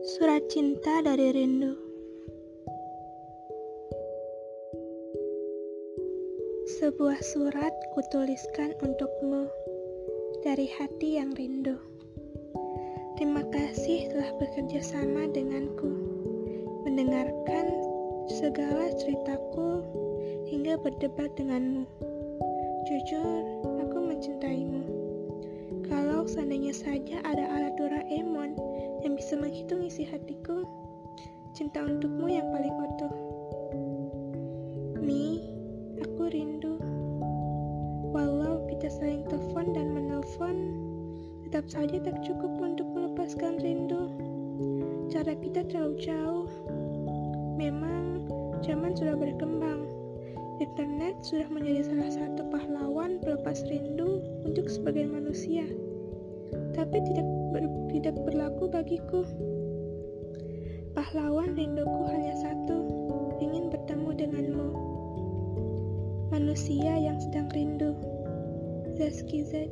Surat cinta dari rindu. Sebuah surat kutuliskan untukmu dari hati yang rindu. Terima kasih telah bekerja sama denganku, mendengarkan segala ceritaku hingga berdebat denganmu. Jujur, aku mencintaimu. Kalau seandainya saja ada alat menghitung isi hatiku, cinta untukmu yang paling utuh. Mi, aku rindu. Walau kita saling telepon dan menelpon, tetap saja tak cukup untuk melepaskan rindu. Cara kita terlalu jauh. Memang zaman sudah berkembang. Internet sudah menjadi salah satu pahlawan pelepas rindu untuk sebagian manusia, tapi tidak ber, tidak berlaku bagiku. Pahlawan rinduku hanya satu, ingin bertemu denganmu. Manusia yang sedang rindu. Zaski Z.